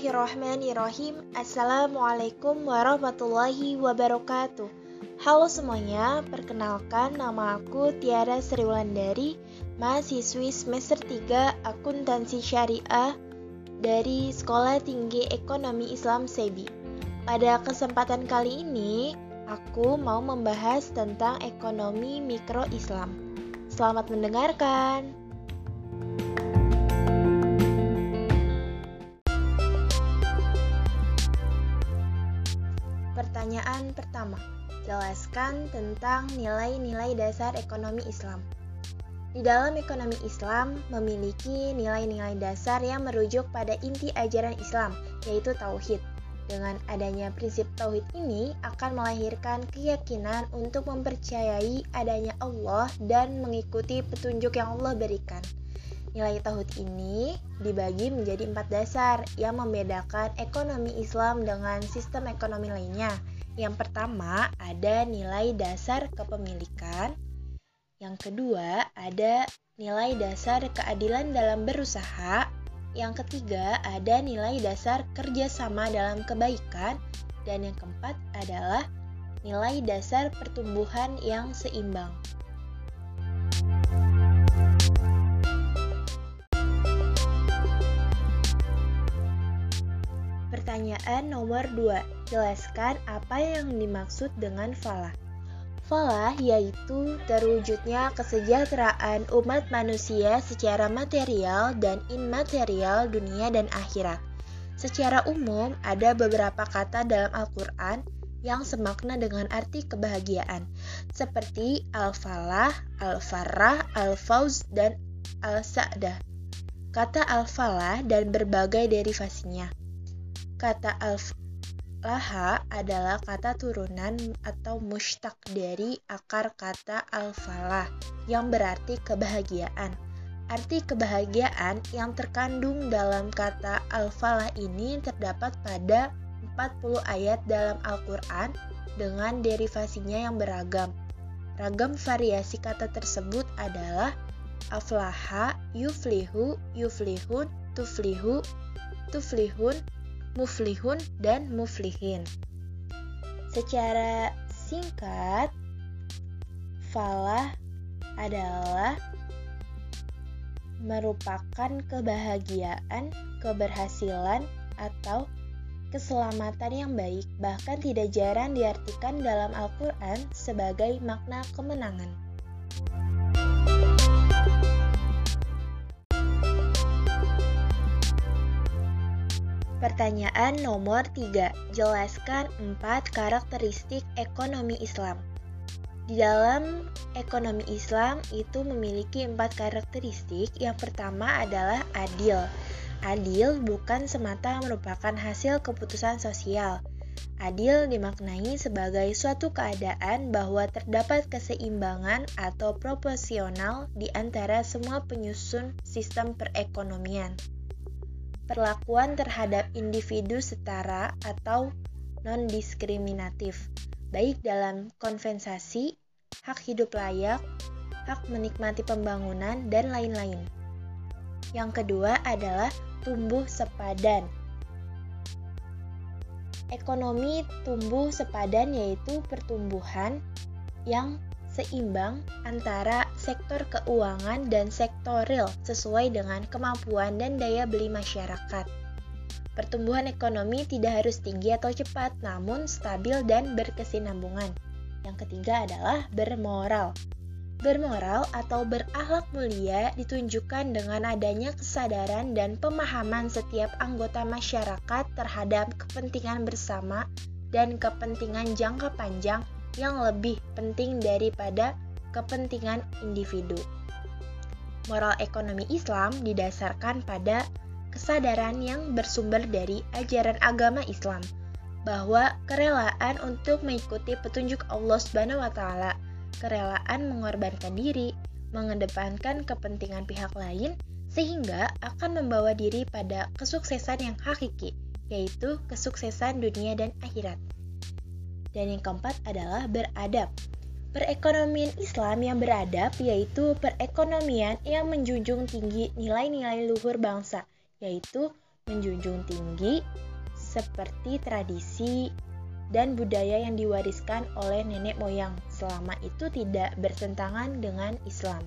Bismillahirrahmanirrahim. Assalamualaikum warahmatullahi wabarakatuh. Halo semuanya, perkenalkan nama aku Tiara Sriwulandari Mahasiswi semester 3 Akuntansi Syariah dari Sekolah Tinggi Ekonomi Islam SEBI. Pada kesempatan kali ini, aku mau membahas tentang ekonomi mikro Islam. Selamat mendengarkan Pertanyaan pertama, jelaskan tentang nilai-nilai dasar ekonomi Islam. Di dalam ekonomi Islam memiliki nilai-nilai dasar yang merujuk pada inti ajaran Islam, yaitu tauhid. Dengan adanya prinsip tauhid ini akan melahirkan keyakinan untuk mempercayai adanya Allah dan mengikuti petunjuk yang Allah berikan. Nilai tauhid ini dibagi menjadi empat dasar yang membedakan ekonomi Islam dengan sistem ekonomi lainnya. Yang pertama ada nilai dasar kepemilikan. Yang kedua ada nilai dasar keadilan dalam berusaha. Yang ketiga ada nilai dasar kerjasama dalam kebaikan. Dan yang keempat adalah nilai dasar pertumbuhan yang seimbang. Pertanyaan nomor 2. Jelaskan apa yang dimaksud dengan falah. Falah yaitu terwujudnya kesejahteraan umat manusia secara material dan immaterial dunia dan akhirat. Secara umum, ada beberapa kata dalam Al-Quran yang semakna dengan arti kebahagiaan, seperti al-falah, al-farah, al-fauz, dan al-sa'dah. Kata al-falah dan berbagai derivasinya. Kata al-laha adalah kata turunan atau mushtaq dari akar kata al-falah yang berarti kebahagiaan. Arti kebahagiaan yang terkandung dalam kata al-falah ini terdapat pada 40 ayat dalam Al-Quran dengan derivasinya yang beragam. Ragam variasi kata tersebut adalah aflaha, yuflihu, yuflihun, tuflihu, tuflihun, muflihun, dan muflihin. Secara singkat, falah adalah merupakan kebahagiaan, keberhasilan, atau keselamatan yang baik, bahkan tidak jarang diartikan dalam Al-Quran sebagai makna kemenangan. Pertanyaan nomor 3. Jelaskan 4 karakteristik ekonomi Islam. Di dalam ekonomi Islam itu memiliki empat karakteristik. Yang pertama adalah adil. Adil bukan semata merupakan hasil keputusan sosial. Adil dimaknai sebagai suatu keadaan bahwa terdapat keseimbangan atau proporsional di antara semua penyusun sistem perekonomian perlakuan terhadap individu setara atau non-diskriminatif, baik dalam kompensasi, hak hidup layak, hak menikmati pembangunan, dan lain-lain. Yang kedua adalah tumbuh sepadan. Ekonomi tumbuh sepadan yaitu pertumbuhan yang seimbang antara sektor keuangan dan sektor real sesuai dengan kemampuan dan daya beli masyarakat. Pertumbuhan ekonomi tidak harus tinggi atau cepat, namun stabil dan berkesinambungan. Yang ketiga adalah bermoral. Bermoral atau berakhlak mulia ditunjukkan dengan adanya kesadaran dan pemahaman setiap anggota masyarakat terhadap kepentingan bersama dan kepentingan jangka panjang yang lebih penting daripada kepentingan individu. Moral ekonomi Islam didasarkan pada kesadaran yang bersumber dari ajaran agama Islam bahwa kerelaan untuk mengikuti petunjuk Allah Subhanahu wa taala, kerelaan mengorbankan diri, mengedepankan kepentingan pihak lain sehingga akan membawa diri pada kesuksesan yang hakiki, yaitu kesuksesan dunia dan akhirat. Dan yang keempat adalah beradab. Perekonomian Islam yang beradab yaitu perekonomian yang menjunjung tinggi nilai-nilai luhur bangsa, yaitu menjunjung tinggi seperti tradisi dan budaya yang diwariskan oleh nenek moyang selama itu tidak bertentangan dengan Islam.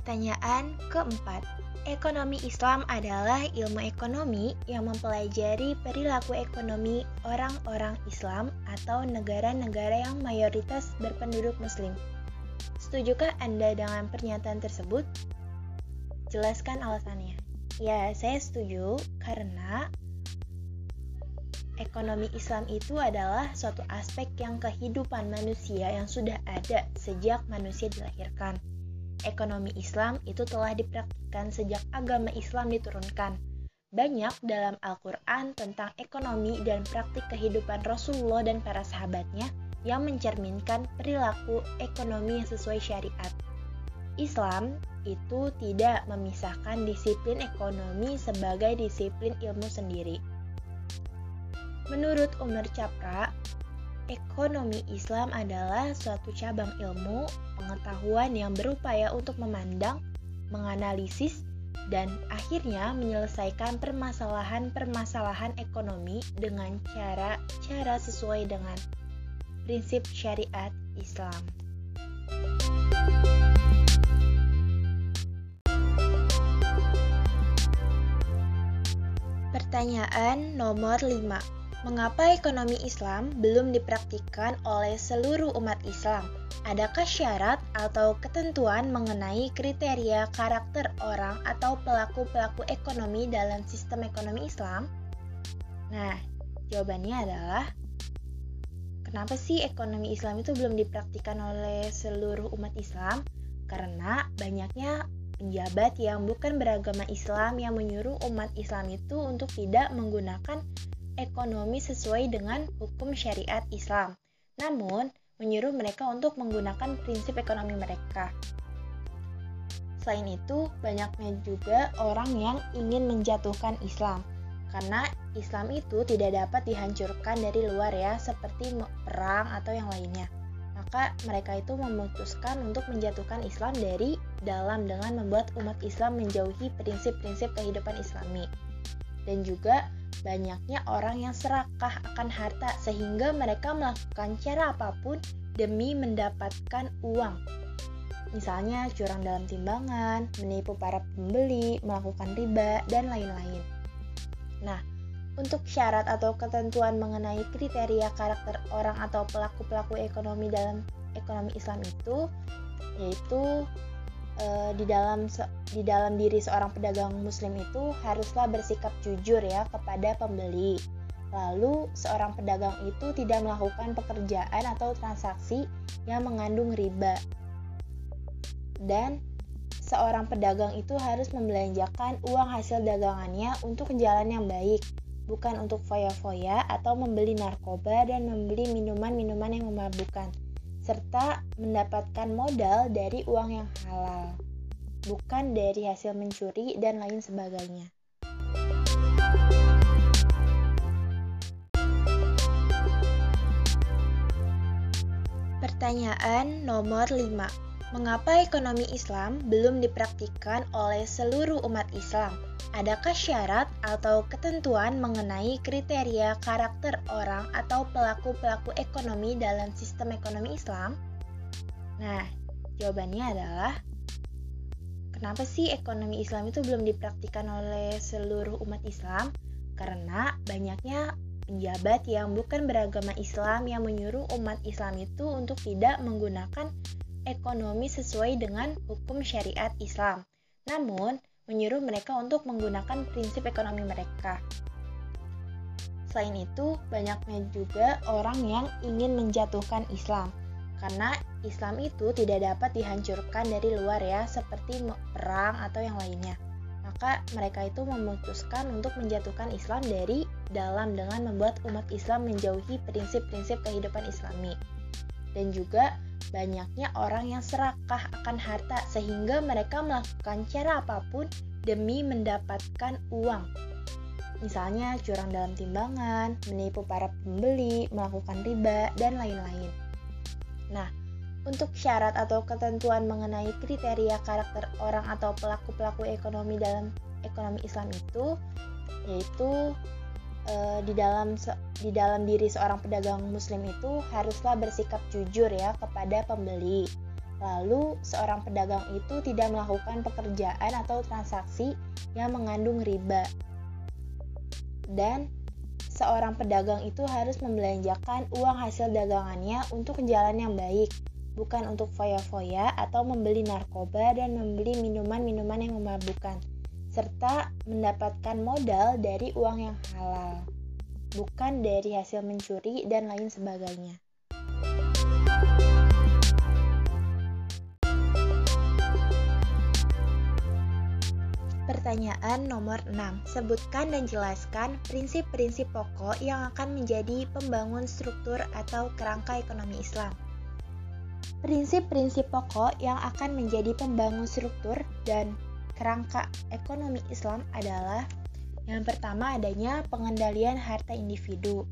Pertanyaan keempat, ekonomi Islam adalah ilmu ekonomi yang mempelajari perilaku ekonomi orang-orang Islam atau negara-negara yang mayoritas berpenduduk Muslim. Setujukah Anda dengan pernyataan tersebut? Jelaskan alasannya. Ya, saya setuju karena ekonomi Islam itu adalah suatu aspek yang kehidupan manusia yang sudah ada sejak manusia dilahirkan ekonomi Islam itu telah dipraktikkan sejak agama Islam diturunkan. Banyak dalam Al-Quran tentang ekonomi dan praktik kehidupan Rasulullah dan para sahabatnya yang mencerminkan perilaku ekonomi yang sesuai syariat. Islam itu tidak memisahkan disiplin ekonomi sebagai disiplin ilmu sendiri. Menurut Umar Capra, Ekonomi Islam adalah suatu cabang ilmu pengetahuan yang berupaya untuk memandang, menganalisis, dan akhirnya menyelesaikan permasalahan-permasalahan ekonomi dengan cara-cara sesuai dengan prinsip syariat Islam. Pertanyaan nomor 5 Mengapa ekonomi Islam belum dipraktikkan oleh seluruh umat Islam? Adakah syarat atau ketentuan mengenai kriteria karakter orang atau pelaku-pelaku ekonomi dalam sistem ekonomi Islam? Nah, jawabannya adalah kenapa sih ekonomi Islam itu belum dipraktikkan oleh seluruh umat Islam? Karena banyaknya penjabat yang bukan beragama Islam yang menyuruh umat Islam itu untuk tidak menggunakan ekonomi sesuai dengan hukum syariat Islam, namun menyuruh mereka untuk menggunakan prinsip ekonomi mereka. Selain itu, banyaknya juga orang yang ingin menjatuhkan Islam, karena Islam itu tidak dapat dihancurkan dari luar ya, seperti perang atau yang lainnya. Maka mereka itu memutuskan untuk menjatuhkan Islam dari dalam dengan membuat umat Islam menjauhi prinsip-prinsip kehidupan Islami. Dan juga banyaknya orang yang serakah akan harta sehingga mereka melakukan cara apa pun demi mendapatkan uang. Misalnya curang dalam timbangan, menipu para pembeli, melakukan riba, dan lain-lain. Nah, untuk syarat atau ketentuan mengenai kriteria karakter orang atau pelaku-pelaku ekonomi dalam ekonomi Islam itu yaitu uh, di dalam di dalam diri seorang pedagang muslim itu haruslah bersikap jujur ya kepada pembeli. Lalu seorang pedagang itu tidak melakukan pekerjaan atau transaksi yang mengandung riba. Dan seorang pedagang itu harus membelanjakan uang hasil dagangannya untuk jalan yang baik, bukan untuk foya-foya atau membeli narkoba dan membeli minuman-minuman yang memabukkan serta mendapatkan modal dari uang yang halal, bukan dari hasil mencuri dan lain sebagainya. Pertanyaan nomor 5 Mengapa ekonomi Islam belum dipraktikkan oleh seluruh umat Islam? Adakah syarat atau ketentuan mengenai kriteria karakter orang atau pelaku-pelaku ekonomi dalam sistem ekonomi Islam? Nah, jawabannya adalah kenapa sih ekonomi Islam itu belum dipraktikkan oleh seluruh umat Islam? Karena banyaknya penjabat yang bukan beragama Islam yang menyuruh umat Islam itu untuk tidak menggunakan ekonomi sesuai dengan hukum syariat Islam, namun menyuruh mereka untuk menggunakan prinsip ekonomi mereka. Selain itu, banyaknya juga orang yang ingin menjatuhkan Islam, karena Islam itu tidak dapat dihancurkan dari luar ya, seperti perang atau yang lainnya. Maka mereka itu memutuskan untuk menjatuhkan Islam dari dalam dengan membuat umat Islam menjauhi prinsip-prinsip kehidupan Islami. Dan juga banyaknya orang yang serakah akan harta sehingga mereka melakukan cara apa pun demi mendapatkan uang. Misalnya curang dalam timbangan, menipu para pembeli, melakukan riba, dan lain-lain. Nah, Untuk syarat atau ketentuan mengenai kriteria karakter orang atau pelaku-pelaku ekonomi dalam ekonomi Islam itu yaitu e, di dalam di dalam diri seorang pedagang muslim itu haruslah bersikap jujur ya kepada pembeli. Lalu seorang pedagang itu tidak melakukan pekerjaan atau transaksi yang mengandung riba. Dan seorang pedagang itu harus membelanjakan uang hasil dagangannya untuk jalan yang baik, bukan untuk foya-foya atau membeli narkoba dan membeli minuman-minuman yang memabukkan serta mendapatkan modal dari uang yang halal, bukan dari hasil mencuri dan lain sebagainya. Pertanyaan nomor 6. Sebutkan dan jelaskan prinsip-prinsip pokok yang akan menjadi pembangun struktur atau kerangka ekonomi Islam. Prinsip-prinsip pokok yang akan menjadi pembangun struktur dan kerangka ekonomi Islam adalah yang pertama adanya pengendalian harta individu.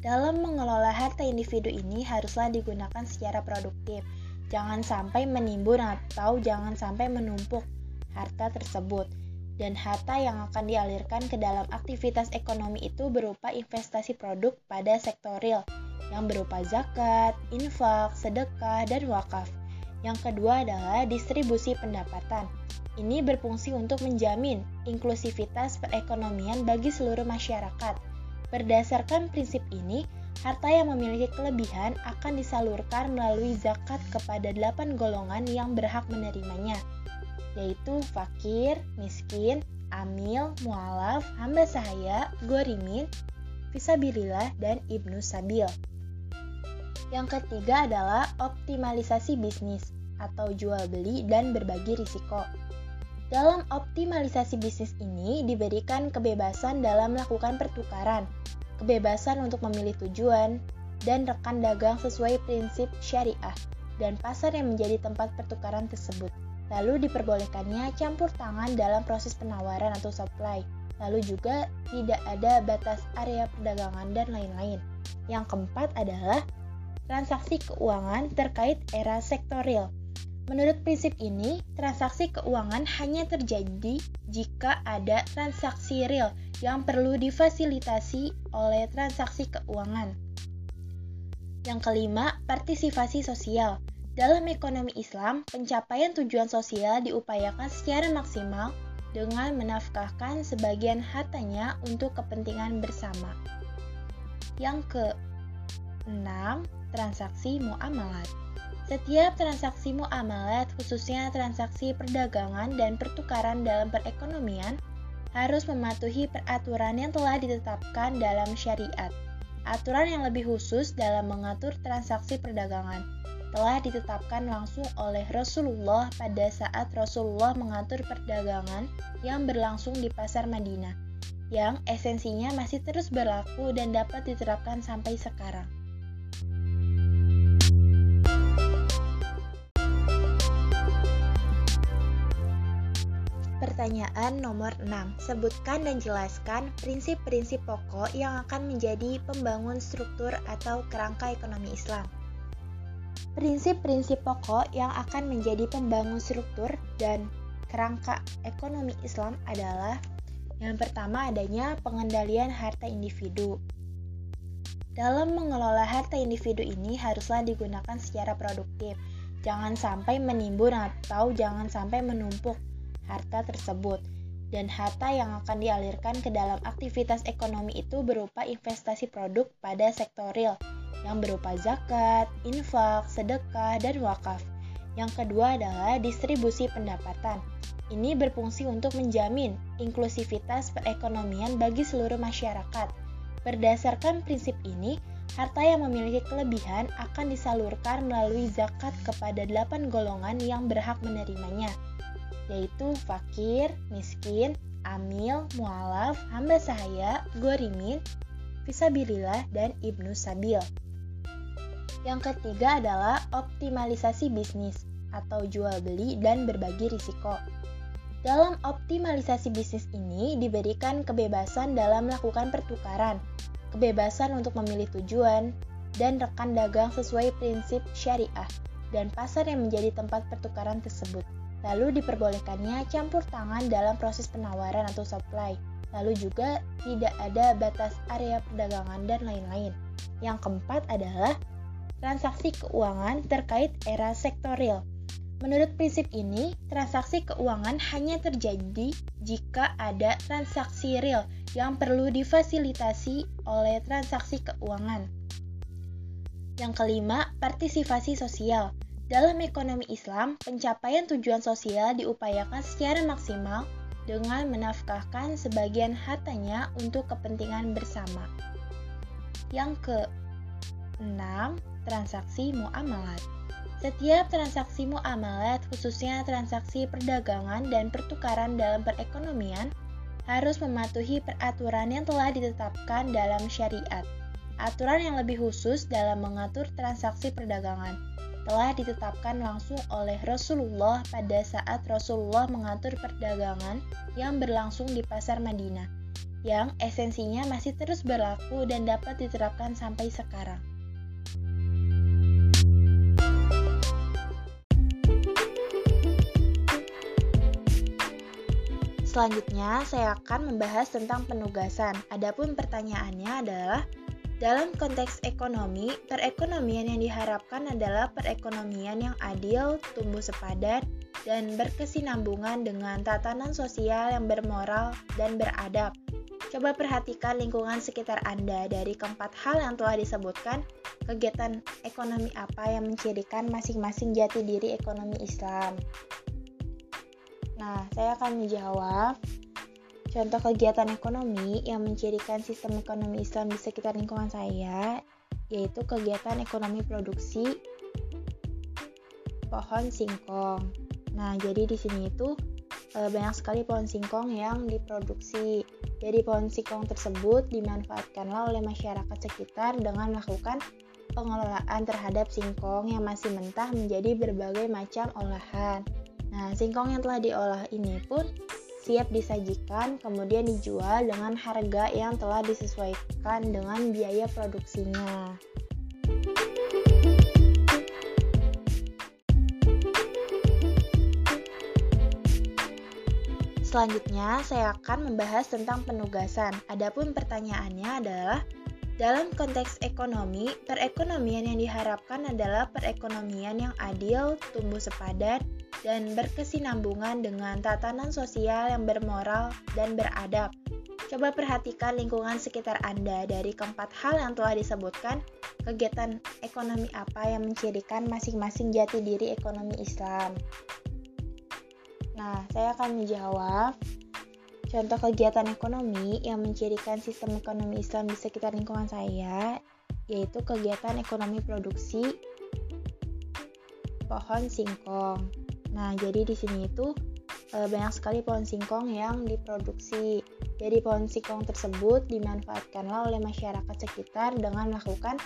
Dalam mengelola harta individu ini haruslah digunakan secara produktif. Jangan sampai menimbun atau jangan sampai menumpuk harta tersebut. Dan harta yang akan dialirkan ke dalam aktivitas ekonomi itu berupa investasi produk pada sektor real yang berupa zakat, infak, sedekah, dan wakaf. Yang kedua adalah distribusi pendapatan. Ini berfungsi untuk menjamin inklusivitas perekonomian bagi seluruh masyarakat. Berdasarkan prinsip ini, harta yang memiliki kelebihan akan disalurkan melalui zakat kepada delapan golongan yang berhak menerimanya, yaitu fakir, miskin, amil, mualaf, hamba sahaya, gorimin, visabilillah, dan ibnu sabil. Yang ketiga adalah optimalisasi bisnis atau jual beli dan berbagi risiko. Dalam optimalisasi bisnis ini diberikan kebebasan dalam melakukan pertukaran, kebebasan untuk memilih tujuan, dan rekan dagang sesuai prinsip syariah dan pasar yang menjadi tempat pertukaran tersebut. Lalu diperbolehkannya campur tangan dalam proses penawaran atau supply. Lalu juga tidak ada batas area perdagangan dan lain-lain. Yang keempat adalah transaksi keuangan terkait era sektorial. Menurut prinsip ini, transaksi keuangan hanya terjadi jika ada transaksi real yang perlu difasilitasi oleh transaksi keuangan. Yang kelima, partisipasi sosial. Dalam ekonomi Islam, pencapaian tujuan sosial diupayakan secara maksimal dengan menafkahkan sebagian hartanya untuk kepentingan bersama. Yang ke-6, transaksi muamalat. Setiap transaksi muamalat, khususnya transaksi perdagangan dan pertukaran dalam perekonomian, harus mematuhi peraturan yang telah ditetapkan dalam syariat. Aturan yang lebih khusus dalam mengatur transaksi perdagangan telah ditetapkan langsung oleh Rasulullah pada saat Rasulullah mengatur perdagangan yang berlangsung di pasar Madinah, yang esensinya masih terus berlaku dan dapat diterapkan sampai sekarang. Pertanyaan nomor 6. Sebutkan dan jelaskan prinsip-prinsip pokok yang akan menjadi pembangun struktur atau kerangka ekonomi Islam. Prinsip-prinsip pokok yang akan menjadi pembangun struktur dan kerangka ekonomi Islam adalah yang pertama adanya pengendalian harta individu. Dalam mengelola harta individu ini haruslah digunakan secara produktif. Jangan sampai menimbun atau jangan sampai menumpuk harta tersebut dan harta yang akan dialirkan ke dalam aktivitas ekonomi itu berupa investasi produk pada sektor real yang berupa zakat, infak, sedekah, dan wakaf. Yang kedua adalah distribusi pendapatan. Ini berfungsi untuk menjamin inklusivitas perekonomian bagi seluruh masyarakat. Berdasarkan prinsip ini, harta yang memiliki kelebihan akan disalurkan melalui zakat kepada delapan golongan yang berhak menerimanya, yaitu fakir, miskin, amil, mualaf, hamba sahaya, gorimin, visabilillah, dan ibnu sabil. Yang ketiga adalah optimalisasi bisnis atau jual beli dan berbagi risiko. Dalam optimalisasi bisnis ini diberikan kebebasan dalam melakukan pertukaran, kebebasan untuk memilih tujuan, dan rekan dagang sesuai prinsip syariah dan pasar yang menjadi tempat pertukaran tersebut. Lalu diperbolehkannya campur tangan dalam proses penawaran atau supply. Lalu juga tidak ada batas area perdagangan dan lain-lain. Yang keempat adalah transaksi keuangan terkait era sektorial. Menurut prinsip ini, transaksi keuangan hanya terjadi jika ada transaksi real yang perlu difasilitasi oleh transaksi keuangan. Yang kelima, partisipasi sosial. Dalam ekonomi Islam, pencapaian tujuan sosial diupayakan secara maksimal dengan menafkahkan sebagian hartanya untuk kepentingan bersama. Yang ke-6, transaksi muamalat. Setiap transaksi muamalat, khususnya transaksi perdagangan dan pertukaran dalam perekonomian, harus mematuhi peraturan yang telah ditetapkan dalam syariat. Aturan yang lebih khusus dalam mengatur transaksi perdagangan telah ditetapkan langsung oleh Rasulullah pada saat Rasulullah mengatur perdagangan yang berlangsung di pasar Madinah, yang esensinya masih terus berlaku dan dapat diterapkan sampai sekarang. Selanjutnya, saya akan membahas tentang penugasan. Adapun pertanyaannya adalah, dalam konteks ekonomi, perekonomian yang diharapkan adalah perekonomian yang adil, tumbuh sepadan, dan berkesinambungan dengan tatanan sosial yang bermoral dan beradab. Coba perhatikan lingkungan sekitar Anda dari keempat hal yang telah disebutkan, kegiatan ekonomi apa yang mencirikan masing-masing jati diri ekonomi Islam. Nah, saya akan menjawab contoh kegiatan ekonomi yang mencirikan sistem ekonomi Islam di sekitar lingkungan saya, yaitu kegiatan ekonomi produksi pohon singkong. Nah, jadi di sini itu e, banyak sekali pohon singkong yang diproduksi. Jadi pohon singkong tersebut dimanfaatkanlah oleh masyarakat sekitar dengan melakukan pengelolaan terhadap singkong yang masih mentah menjadi berbagai macam olahan. Nah, singkong yang telah diolah ini pun siap disajikan, kemudian dijual dengan harga yang telah disesuaikan dengan biaya produksinya. Selanjutnya, saya akan membahas tentang penugasan. Adapun pertanyaannya adalah, dalam konteks ekonomi, perekonomian yang diharapkan adalah perekonomian yang adil, tumbuh sepadan, dan berkesinambungan dengan tatanan sosial yang bermoral dan beradab. Coba perhatikan lingkungan sekitar Anda dari keempat hal yang telah disebutkan, kegiatan ekonomi apa yang mencirikan masing-masing jati diri ekonomi Islam. Nah, saya akan menjawab contoh kegiatan ekonomi yang mencirikan sistem ekonomi Islam di sekitar lingkungan saya, yaitu kegiatan ekonomi produksi pohon singkong. Nah, jadi di sini itu e, banyak sekali pohon singkong yang diproduksi. Jadi pohon singkong tersebut dimanfaatkanlah oleh masyarakat sekitar dengan melakukan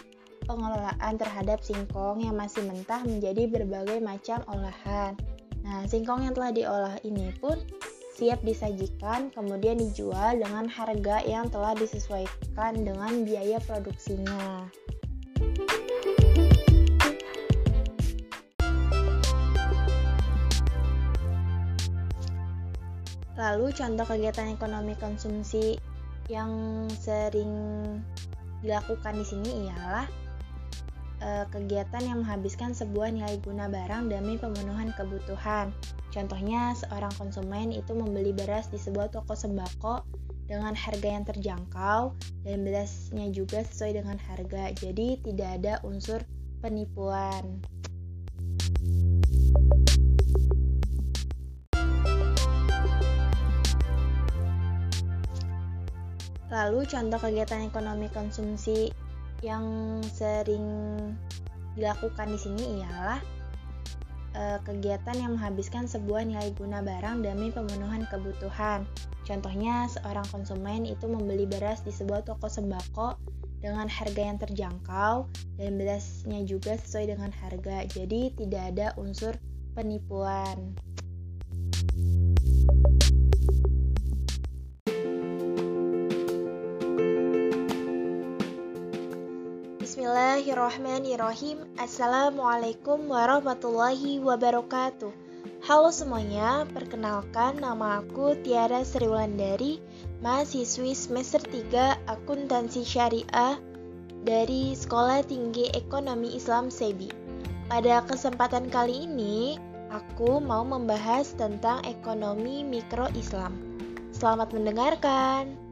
pengelolaan terhadap singkong yang masih mentah menjadi berbagai macam olahan. Nah, singkong yang telah diolah ini pun siap disajikan, kemudian dijual dengan harga yang telah disesuaikan dengan biaya produksinya. Lalu contoh kegiatan ekonomi konsumsi yang sering dilakukan di sini ialah e, kegiatan yang menghabiskan sebuah nilai guna barang demi pemenuhan kebutuhan. Contohnya, seorang konsumen itu membeli beras di sebuah toko sembako dengan harga yang terjangkau dan berasnya juga sesuai dengan harga. Jadi tidak ada unsur penipuan. Lalu contoh kegiatan ekonomi konsumsi yang sering dilakukan di sini ialah e, kegiatan yang menghabiskan sebuah nilai guna barang demi pemenuhan kebutuhan. Contohnya, seorang konsumen itu membeli beras di sebuah toko sembako dengan harga yang terjangkau dan berasnya juga sesuai dengan harga. Jadi tidak ada unsur penipuan. Bismillahirrahmanirrahim. Assalamualaikum warahmatullahi wabarakatuh. Halo semuanya, perkenalkan nama aku Tiara Sriwulandari, mahasiswi semester 3 Akuntansi Syariah dari Sekolah Tinggi Ekonomi Islam SEBI. Pada kesempatan kali ini, aku mau membahas tentang ekonomi mikro Islam. Selamat mendengarkan.